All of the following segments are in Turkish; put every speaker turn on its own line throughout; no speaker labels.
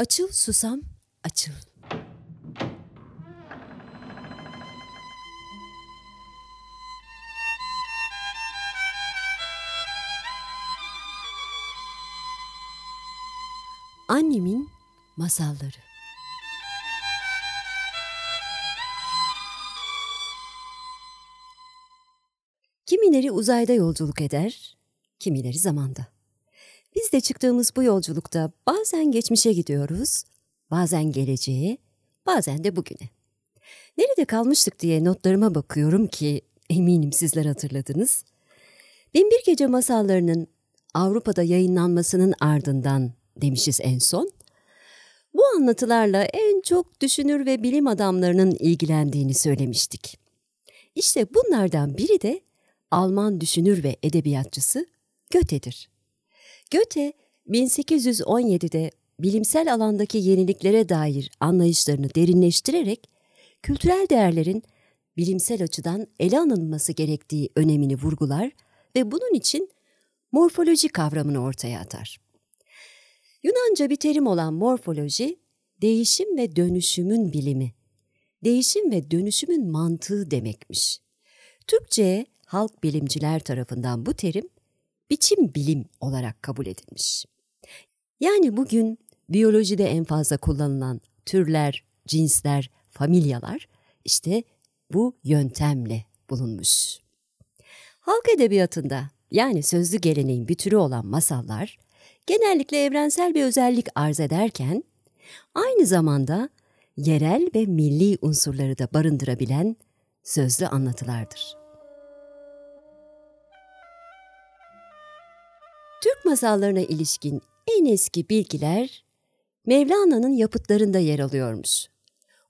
Açıl susam, açıl. Annemin masalları. Kimileri uzayda yolculuk eder, kimileri zamanda. Biz de çıktığımız bu yolculukta bazen geçmişe gidiyoruz, bazen geleceğe, bazen de bugüne. Nerede kalmıştık diye notlarıma bakıyorum ki eminim sizler hatırladınız. Binbir Gece masallarının Avrupa'da yayınlanmasının ardından demişiz en son. Bu anlatılarla en çok düşünür ve bilim adamlarının ilgilendiğini söylemiştik. İşte bunlardan biri de Alman düşünür ve edebiyatçısı Goethe'dir. Goethe 1817'de bilimsel alandaki yeniliklere dair anlayışlarını derinleştirerek kültürel değerlerin bilimsel açıdan ele alınması gerektiği önemini vurgular ve bunun için morfoloji kavramını ortaya atar. Yunanca bir terim olan morfoloji, değişim ve dönüşümün bilimi, değişim ve dönüşümün mantığı demekmiş. Türkçe'ye halk bilimciler tarafından bu terim biçim bilim olarak kabul edilmiş. Yani bugün biyolojide en fazla kullanılan türler, cinsler, familyalar işte bu yöntemle bulunmuş. Halk edebiyatında yani sözlü geleneğin bir türü olan masallar genellikle evrensel bir özellik arz ederken aynı zamanda yerel ve milli unsurları da barındırabilen sözlü anlatılardır. Türk masallarına ilişkin en eski bilgiler Mevlana'nın yapıtlarında yer alıyormuş.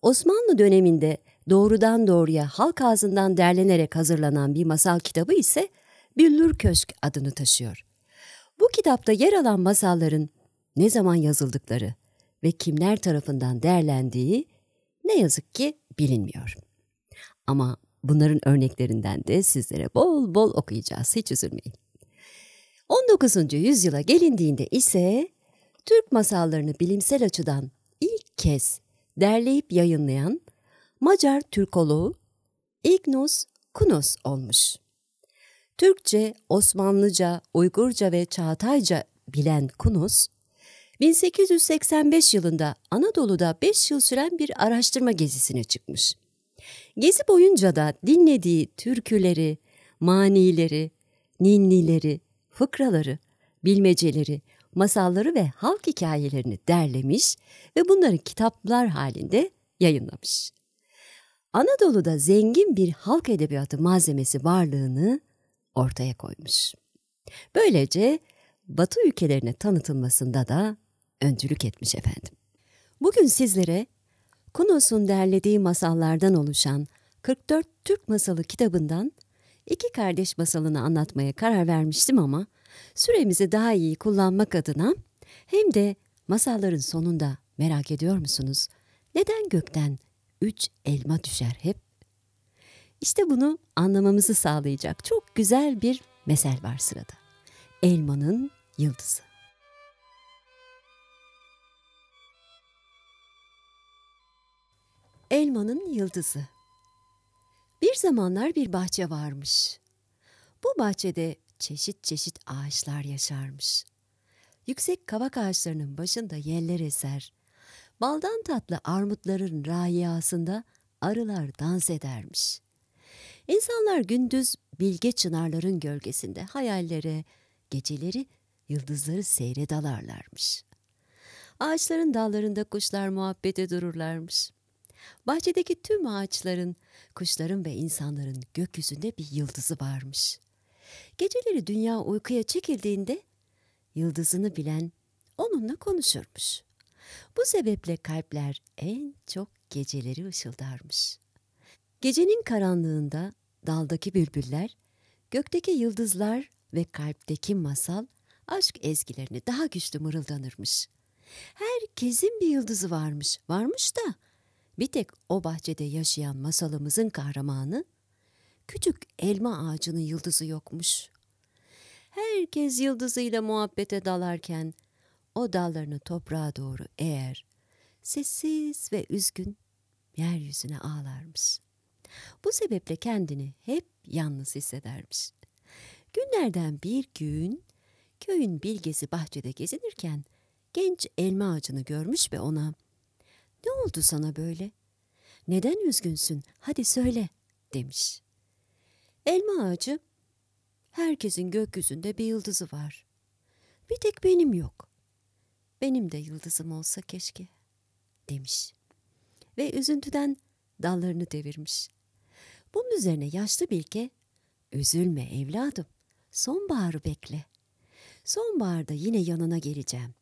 Osmanlı döneminde doğrudan doğruya halk ağzından derlenerek hazırlanan bir masal kitabı ise Büllür Köşk adını taşıyor. Bu kitapta yer alan masalların ne zaman yazıldıkları ve kimler tarafından değerlendiği ne yazık ki bilinmiyor. Ama bunların örneklerinden de sizlere bol bol okuyacağız, hiç üzülmeyin. 19. yüzyıla gelindiğinde ise Türk masallarını bilimsel açıdan ilk kez derleyip yayınlayan Macar Türkoloğu Ignos Kunos olmuş. Türkçe, Osmanlıca, Uygurca ve Çağatayca bilen Kunos, 1885 yılında Anadolu'da 5 yıl süren bir araştırma gezisine çıkmış. Gezi boyunca da dinlediği türküleri, manileri, ninnileri, fıkraları, bilmeceleri, masalları ve halk hikayelerini derlemiş ve bunları kitaplar halinde yayınlamış. Anadolu'da zengin bir halk edebiyatı malzemesi varlığını ortaya koymuş. Böylece Batı ülkelerine tanıtılmasında da öncülük etmiş efendim. Bugün sizlere Kunos'un derlediği masallardan oluşan 44 Türk Masalı kitabından iki kardeş masalını anlatmaya karar vermiştim ama süremizi daha iyi kullanmak adına hem de masalların sonunda merak ediyor musunuz? Neden gökten üç elma düşer hep? İşte bunu anlamamızı sağlayacak çok güzel bir mesel var sırada. Elmanın yıldızı. Elmanın yıldızı bir zamanlar bir bahçe varmış. Bu bahçede çeşit çeşit ağaçlar yaşarmış. Yüksek kavak ağaçlarının başında yeller eser. Baldan tatlı armutların rayasında arılar dans edermiş. İnsanlar gündüz bilge çınarların gölgesinde hayallere, geceleri yıldızları seyredalarlarmış. Ağaçların dallarında kuşlar muhabbete dururlarmış. Bahçedeki tüm ağaçların, kuşların ve insanların gökyüzünde bir yıldızı varmış. Geceleri dünya uykuya çekildiğinde yıldızını bilen onunla konuşurmuş. Bu sebeple kalpler en çok geceleri ışıldarmış. Gecenin karanlığında daldaki bülbüller, gökteki yıldızlar ve kalpteki masal aşk ezgilerini daha güçlü mırıldanırmış. Herkesin bir yıldızı varmış, varmış da bir tek o bahçede yaşayan masalımızın kahramanı, küçük elma ağacının yıldızı yokmuş. Herkes yıldızıyla muhabbete dalarken, o dallarını toprağa doğru eğer, sessiz ve üzgün yeryüzüne ağlarmış. Bu sebeple kendini hep yalnız hissedermiş. Günlerden bir gün köyün bilgesi bahçede gezinirken genç elma ağacını görmüş ve ona ''Ne oldu sana böyle? Neden üzgünsün? Hadi söyle.'' demiş. Elma ağacı herkesin gökyüzünde bir yıldızı var. Bir tek benim yok. Benim de yıldızım olsa keşke demiş. Ve üzüntüden dallarını devirmiş. Bunun üzerine yaşlı bilge, üzülme evladım, sonbaharı bekle. Sonbaharda yine yanına geleceğim.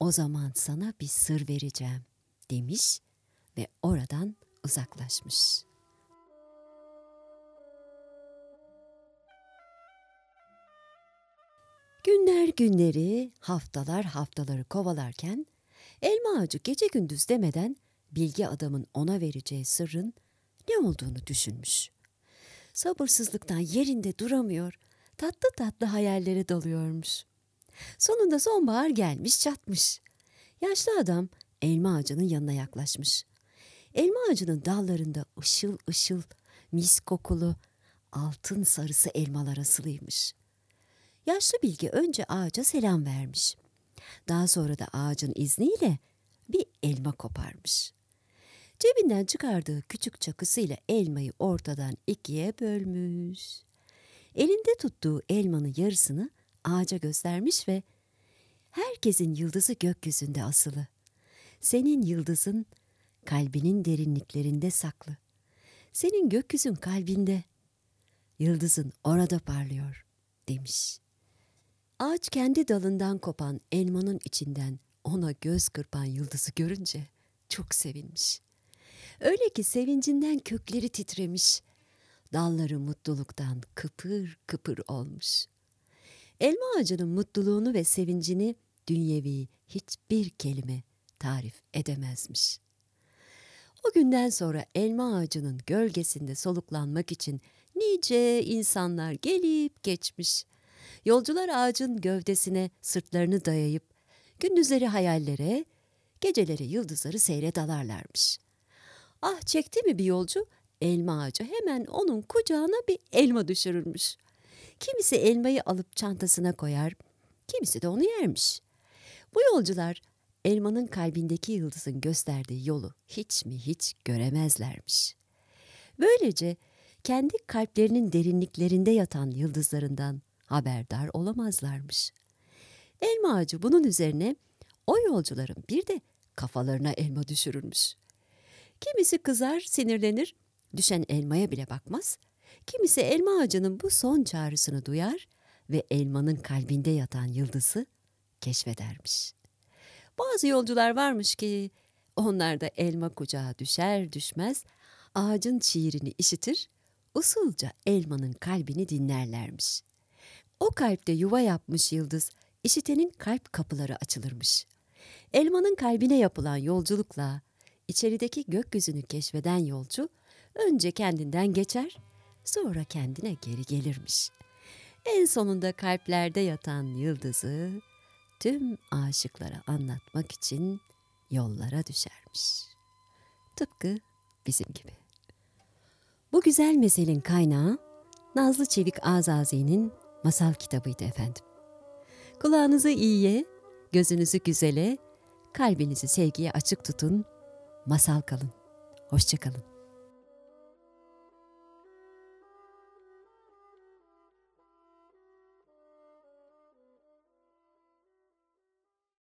O zaman sana bir sır vereceğim demiş ve oradan uzaklaşmış. Günler günleri, haftalar haftaları kovalarken elma ağacı gece gündüz demeden bilgi adamın ona vereceği sırrın ne olduğunu düşünmüş. Sabırsızlıktan yerinde duramıyor, tatlı tatlı hayallere dalıyormuş. Sonunda sonbahar gelmiş çatmış. Yaşlı adam elma ağacının yanına yaklaşmış. Elma ağacının dallarında ışıl ışıl, mis kokulu, altın sarısı elmalar asılıymış. Yaşlı bilgi önce ağaca selam vermiş. Daha sonra da ağacın izniyle bir elma koparmış. Cebinden çıkardığı küçük çakısıyla elmayı ortadan ikiye bölmüş. Elinde tuttuğu elmanın yarısını ağaca göstermiş ve herkesin yıldızı gökyüzünde asılı. Senin yıldızın kalbinin derinliklerinde saklı. Senin gökyüzün kalbinde. Yıldızın orada parlıyor demiş. Ağaç kendi dalından kopan elmanın içinden ona göz kırpan yıldızı görünce çok sevinmiş. Öyle ki sevincinden kökleri titremiş, dalları mutluluktan kıpır kıpır olmuş. Elma ağacının mutluluğunu ve sevincini dünyevi hiçbir kelime tarif edemezmiş. O günden sonra elma ağacının gölgesinde soluklanmak için nice insanlar gelip geçmiş. Yolcular ağacın gövdesine sırtlarını dayayıp gündüzleri hayallere, geceleri yıldızları seyre dalarlarmış. Ah çekti mi bir yolcu elma ağacı hemen onun kucağına bir elma düşürülmüş. Kimisi elmayı alıp çantasına koyar, kimisi de onu yermiş. Bu yolcular elmanın kalbindeki yıldızın gösterdiği yolu hiç mi hiç göremezlermiş. Böylece kendi kalplerinin derinliklerinde yatan yıldızlarından haberdar olamazlarmış. Elma ağacı bunun üzerine o yolcuların bir de kafalarına elma düşürülmüş. Kimisi kızar, sinirlenir, düşen elmaya bile bakmaz. Kimisi elma ağacının bu son çağrısını duyar ve elmanın kalbinde yatan yıldızı keşfedermiş. Bazı yolcular varmış ki onlar da elma kucağa düşer düşmez ağacın şiirini işitir, usulca elmanın kalbini dinlerlermiş. O kalpte yuva yapmış yıldız, işitenin kalp kapıları açılırmış. Elmanın kalbine yapılan yolculukla içerideki gökyüzünü keşfeden yolcu önce kendinden geçer, sonra kendine geri gelirmiş. En sonunda kalplerde yatan yıldızı tüm aşıklara anlatmak için yollara düşermiş. Tıpkı bizim gibi. Bu güzel meselin kaynağı Nazlı Çevik Azazi'nin masal kitabıydı efendim. Kulağınızı iyiye, gözünüzü güzele, kalbinizi sevgiye açık tutun, masal kalın. Hoşçakalın.